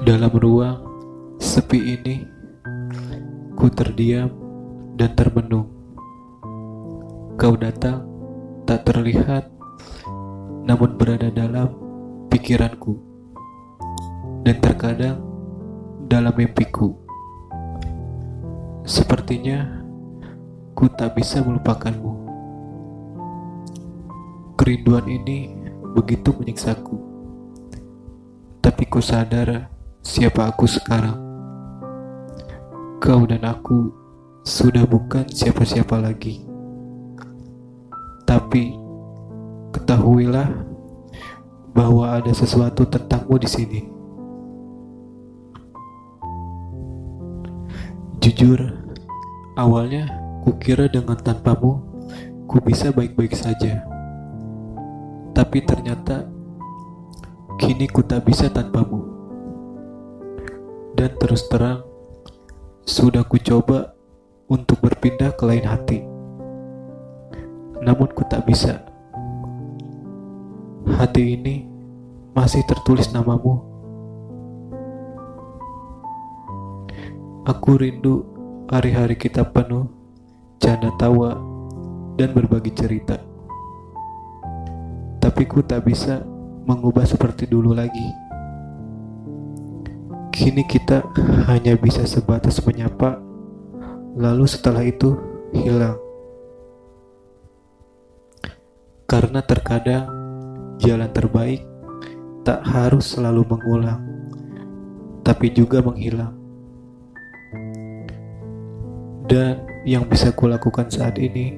Dalam ruang sepi ini, ku terdiam dan termenung. Kau datang tak terlihat, namun berada dalam pikiranku, dan terkadang dalam mimpiku. Sepertinya ku tak bisa melupakanmu. Kerinduan ini begitu menyiksaku, tapi ku sadar siapa aku sekarang. Kau dan aku sudah bukan siapa-siapa lagi. Tapi ketahuilah bahwa ada sesuatu tentangmu di sini. Jujur, awalnya kukira dengan tanpamu ku bisa baik-baik saja. Tapi ternyata kini ku tak bisa tanpamu. Dan terus terang, sudah ku coba untuk berpindah ke lain hati. Namun ku tak bisa. Hati ini masih tertulis namamu. Aku rindu hari-hari kita penuh canda tawa dan berbagi cerita. Tapi ku tak bisa mengubah seperti dulu lagi. Kini kita hanya bisa sebatas menyapa, lalu setelah itu hilang. Karena terkadang jalan terbaik tak harus selalu mengulang, tapi juga menghilang. Dan yang bisa kulakukan saat ini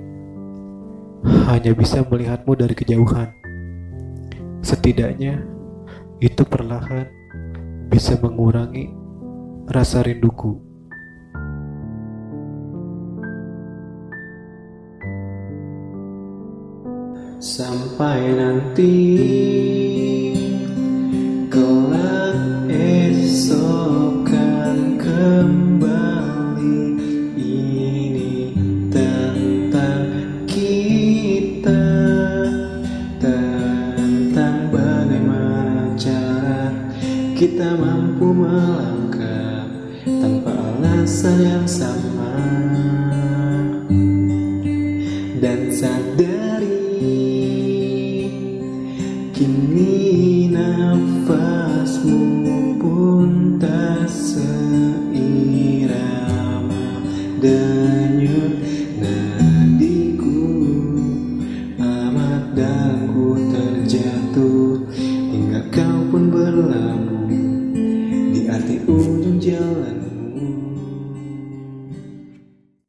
hanya bisa melihatmu dari kejauhan. Setidaknya itu perlahan bisa mengurangi rasa rinduku. Sampai nanti kita mampu melangkah tanpa alasan yang sama. Dan sadari kini nafasmu pun tak seirama. Denyut nadiku amat dan ku terjatuh hingga kau pun berlabuh Dylan.